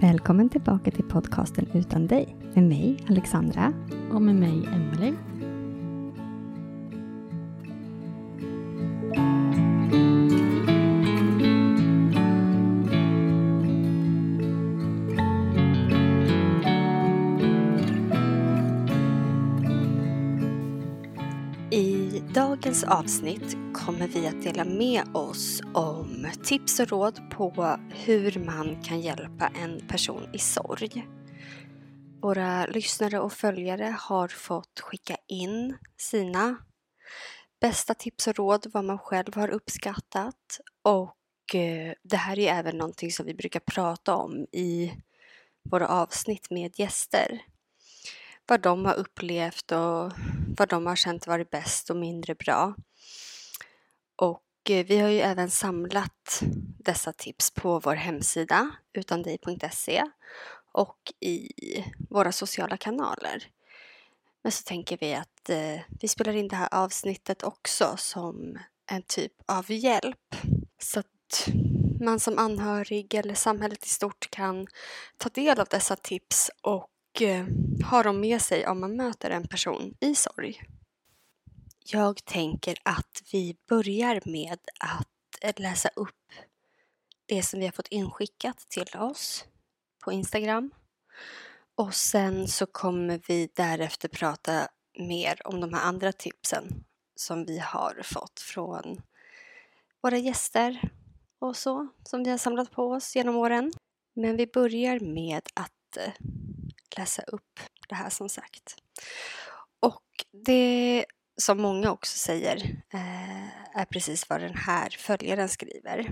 Välkommen tillbaka till podcasten Utan dig med mig Alexandra. Och med mig, Emelie. I dagens avsnitt kommer vi att dela med oss om tips och råd på hur man kan hjälpa en person i sorg. Våra lyssnare och följare har fått skicka in sina bästa tips och råd, vad man själv har uppskattat och eh, det här är även någonting som vi brukar prata om i våra avsnitt med gäster vad de har upplevt och vad de har känt varit bäst och mindre bra. Och Eh, vi har ju även samlat dessa tips på vår hemsida Utandig.se och i våra sociala kanaler. Men så tänker vi att eh, vi spelar in det här avsnittet också som en typ av hjälp. Så att man som anhörig eller samhället i stort kan ta del av dessa tips och eh, ha dem med sig om man möter en person i sorg. Jag tänker att vi börjar med att eh, läsa upp det som vi har fått inskickat till oss på Instagram. Och sen så kommer vi därefter prata mer om de här andra tipsen som vi har fått från våra gäster och så som vi har samlat på oss genom åren. Men vi börjar med att eh, läsa upp det här som sagt. Och det som många också säger eh, är precis vad den här följaren skriver.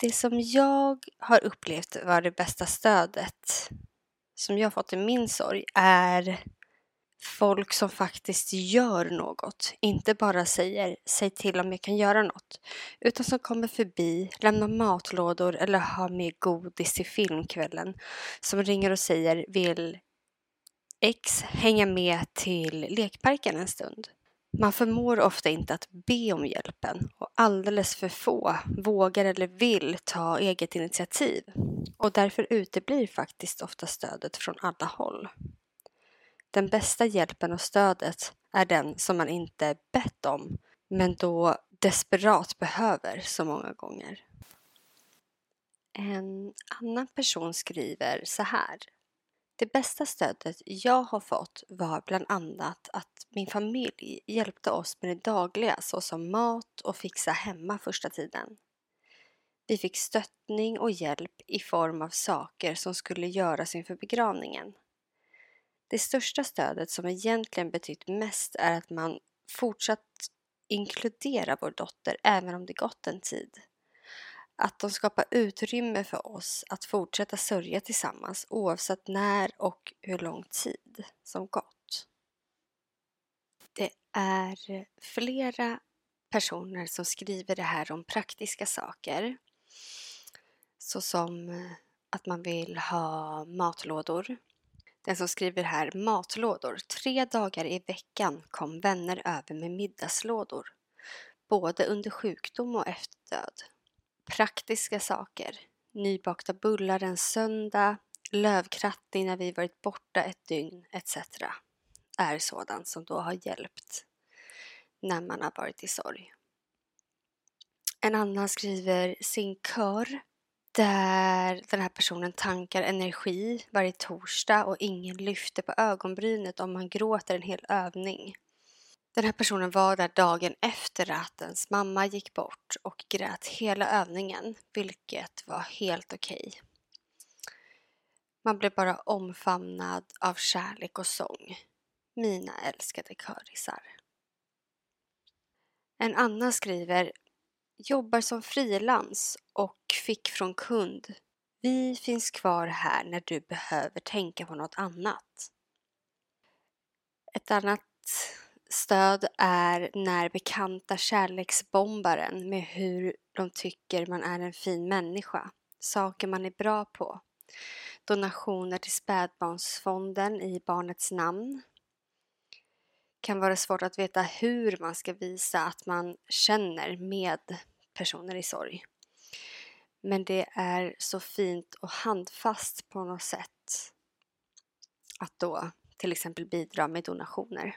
Det som jag har upplevt var det bästa stödet som jag fått i min sorg är folk som faktiskt gör något. Inte bara säger säg till om jag kan göra något. Utan som kommer förbi, lämnar matlådor eller har med godis till filmkvällen. Som ringer och säger vill X hänga med till lekparken en stund. Man förmår ofta inte att be om hjälpen och alldeles för få vågar eller vill ta eget initiativ. Och därför uteblir faktiskt ofta stödet från alla håll. Den bästa hjälpen och stödet är den som man inte bett om, men då desperat behöver så många gånger. En annan person skriver så här. Det bästa stödet jag har fått var bland annat att min familj hjälpte oss med det dagliga såsom mat och fixa hemma första tiden. Vi fick stöttning och hjälp i form av saker som skulle göras inför begravningen. Det största stödet som egentligen betytt mest är att man fortsatt inkludera vår dotter även om det gått en tid. Att de skapar utrymme för oss att fortsätta sörja tillsammans oavsett när och hur lång tid som gått. Det är flera personer som skriver det här om praktiska saker. Såsom eh, att man vill ha matlådor. Den som skriver här matlådor. Tre dagar i veckan kom vänner över med middagslådor. Både under sjukdom och efter död. Praktiska saker. Nybakta bullar en söndag, lövkrattning när vi varit borta ett dygn etc. är sådant som då har hjälpt när man har varit i sorg. En annan skriver sin kör där den här personen tankar energi varje torsdag och ingen lyfter på ögonbrynet om man gråter en hel övning. Den här personen var där dagen efter att ens mamma gick bort och grät hela övningen, vilket var helt okej. Okay. Man blev bara omfamnad av kärlek och sång. Mina älskade körisar. En annan skriver jobbar som frilans och fick från kund Vi finns kvar här när du behöver tänka på något annat. Ett annat stöd är när bekanta kärleksbombaren med hur de tycker man är en fin människa, saker man är bra på, donationer till spädbarnsfonden i barnets namn. kan vara svårt att veta hur man ska visa att man känner med personer i sorg. Men det är så fint och handfast på något sätt att då till exempel bidra med donationer.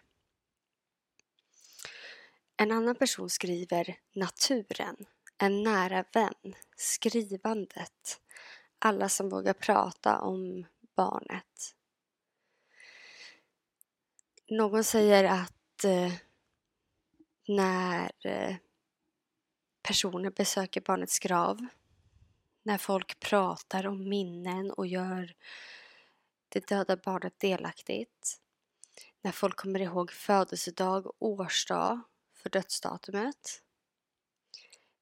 En annan person skriver naturen, en nära vän, skrivandet, alla som vågar prata om barnet. Någon säger att eh, när eh, personer besöker barnets grav, när folk pratar om minnen och gör det döda barnet delaktigt, när folk kommer ihåg födelsedag och årsdag för dödsdatumet.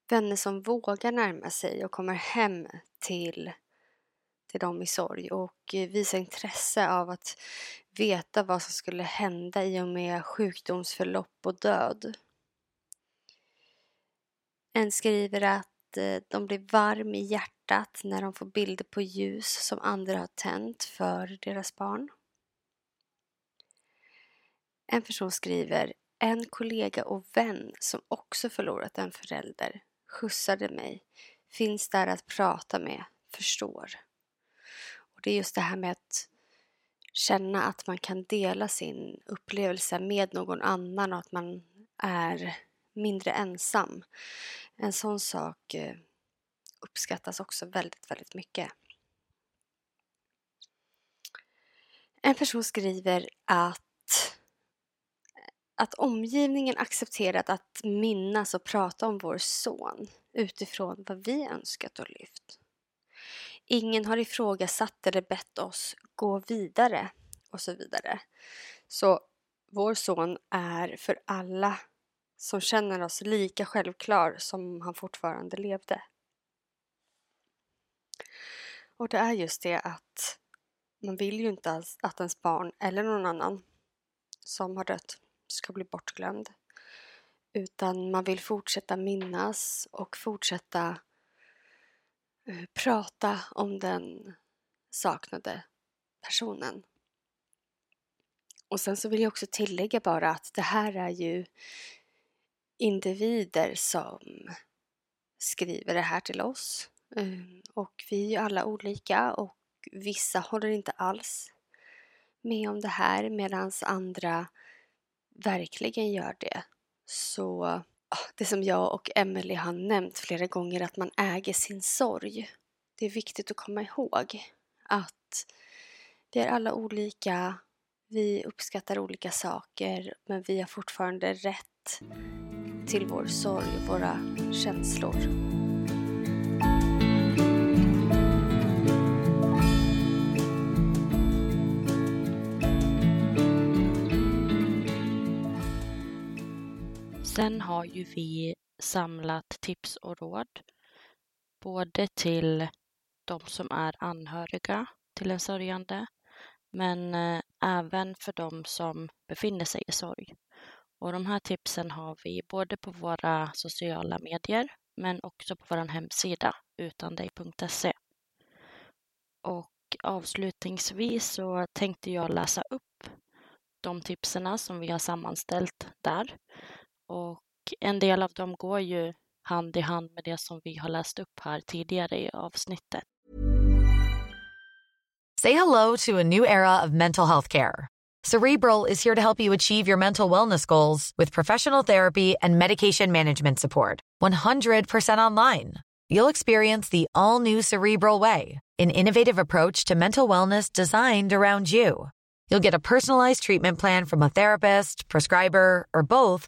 Vänner som vågar närma sig och kommer hem till, till dem i sorg och visa intresse av att veta vad som skulle hända i och med sjukdomsförlopp och död. En skriver att eh, de blir varm i hjärtat när de får bilder på ljus som andra har tänt för deras barn. En person skriver en kollega och vän som också förlorat en förälder skjutsade mig, finns där att prata med, förstår. Och Det är just det här med att känna att man kan dela sin upplevelse med någon annan och att man är mindre ensam. En sån sak eh, uppskattas också väldigt, väldigt mycket. En person skriver att att omgivningen accepterat att minnas och prata om vår son utifrån vad vi önskat och lyft. Ingen har ifrågasatt eller bett oss gå vidare och så vidare. Så vår son är för alla som känner oss lika självklar som han fortfarande levde. Och det är just det att man vill ju inte att ens barn eller någon annan som har dött ska bli bortglömd. Utan man vill fortsätta minnas och fortsätta eh, prata om den saknade personen. Och sen så vill jag också tillägga bara att det här är ju individer som skriver det här till oss. Ehm, och vi är ju alla olika och vissa håller inte alls med om det här medan andra verkligen gör det så ah, det som jag och Emelie har nämnt flera gånger att man äger sin sorg. Det är viktigt att komma ihåg att vi är alla olika, vi uppskattar olika saker men vi har fortfarande rätt till vår sorg och våra känslor. Sen har ju vi samlat tips och råd både till de som är anhöriga till en sörjande men eh, även för de som befinner sig i sorg. Och de här tipsen har vi både på våra sociala medier men också på vår hemsida utandig.se. Och avslutningsvis så tänkte jag läsa upp de tipsen som vi har sammanställt där. Och en del av dem går ju hand i hand med det som vi har läst upp här tidigare i avsnittet. Say hello to a new era of mental health care. Cerebral is here to help you achieve your mental wellness goals with professional therapy and medication management support. 100% online. You'll experience the all new Cerebral Way, an innovative approach to mental wellness designed around you. You'll get a personalized treatment plan from a therapist, prescriber, or both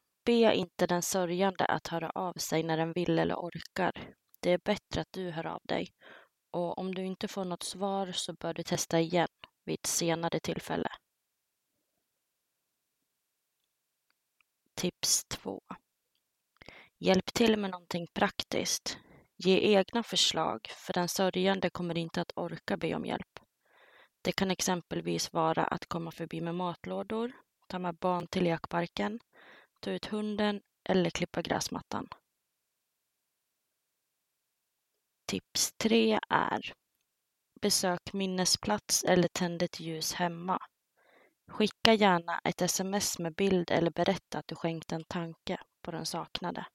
Be inte den sörjande att höra av sig när den vill eller orkar. Det är bättre att du hör av dig. Och om du inte får något svar så bör du testa igen vid ett senare tillfälle. Tips 2. Hjälp till med någonting praktiskt. Ge egna förslag, för den sörjande kommer inte att orka be om hjälp. Det kan exempelvis vara att komma förbi med matlådor, ta med barn till lekparken, ta ut hunden eller klippa gräsmattan. Tips 3 är Besök minnesplats eller tänd ett ljus hemma. Skicka gärna ett sms med bild eller berätta att du skänkt en tanke på den saknade.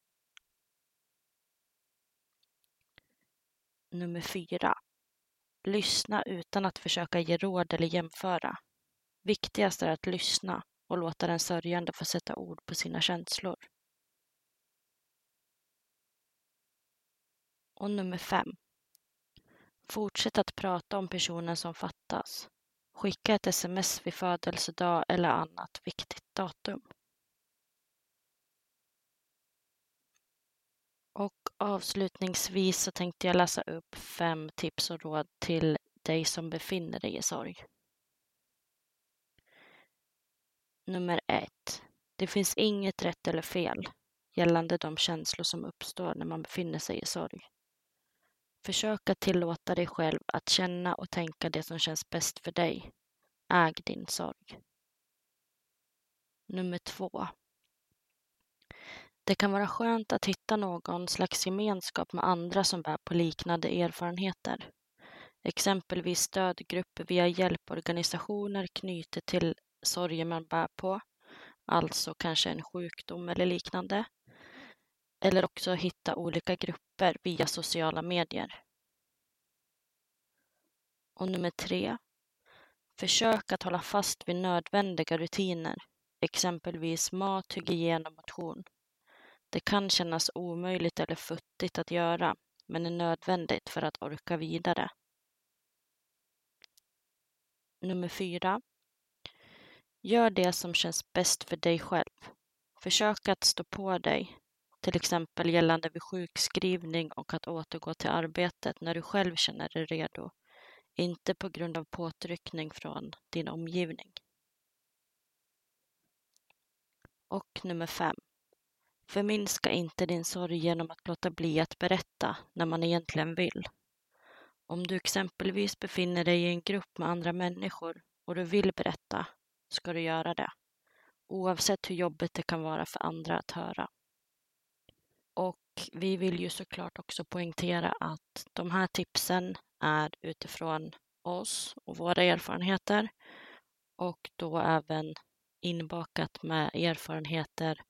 Nummer 4. Lyssna utan att försöka ge råd eller jämföra. Viktigast är att lyssna och låta den sörjande få sätta ord på sina känslor. Och nummer fem. Fortsätt att prata om personen som fattas. Skicka ett sms vid födelsedag eller annat viktigt datum. Och avslutningsvis så tänkte jag läsa upp fem tips och råd till dig som befinner dig i sorg. Nummer ett. Det finns inget rätt eller fel gällande de känslor som uppstår när man befinner sig i sorg. Försök att tillåta dig själv att känna och tänka det som känns bäst för dig. Äg din sorg. Nummer två. Det kan vara skönt att hitta någon slags gemenskap med andra som bär på liknande erfarenheter. Exempelvis stödgrupper via hjälporganisationer knutet till sorger man bär på, alltså kanske en sjukdom eller liknande. Eller också hitta olika grupper via sociala medier. Och nummer tre. Försök att hålla fast vid nödvändiga rutiner, exempelvis mat, hygien och motion. Det kan kännas omöjligt eller futtigt att göra, men är nödvändigt för att orka vidare. Nummer fyra. Gör det som känns bäst för dig själv. Försök att stå på dig, till exempel gällande vid sjukskrivning och att återgå till arbetet när du själv känner dig redo, inte på grund av påtryckning från din omgivning. Och nummer fem. Förminska inte din sorg genom att låta bli att berätta när man egentligen vill. Om du exempelvis befinner dig i en grupp med andra människor och du vill berätta, ska du göra det. Oavsett hur jobbigt det kan vara för andra att höra. Och vi vill ju såklart också poängtera att de här tipsen är utifrån oss och våra erfarenheter och då även inbakat med erfarenheter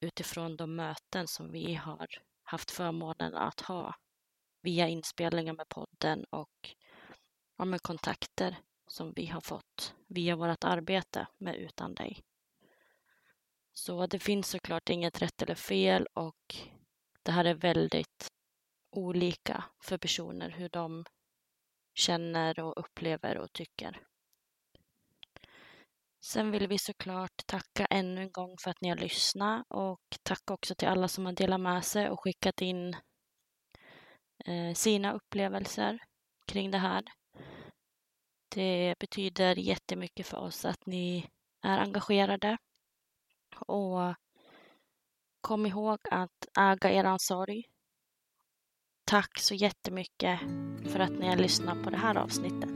utifrån de möten som vi har haft förmånen att ha via inspelningar med podden och ja, med kontakter som vi har fått via vårt arbete med Utan dig. Så det finns såklart inget rätt eller fel och det här är väldigt olika för personer hur de känner och upplever och tycker. Sen vill vi såklart tacka ännu en gång för att ni har lyssnat och tacka också till alla som har delat med sig och skickat in eh, sina upplevelser kring det här. Det betyder jättemycket för oss att ni är engagerade och kom ihåg att äga er sorg. Tack så jättemycket för att ni har lyssnat på det här avsnittet.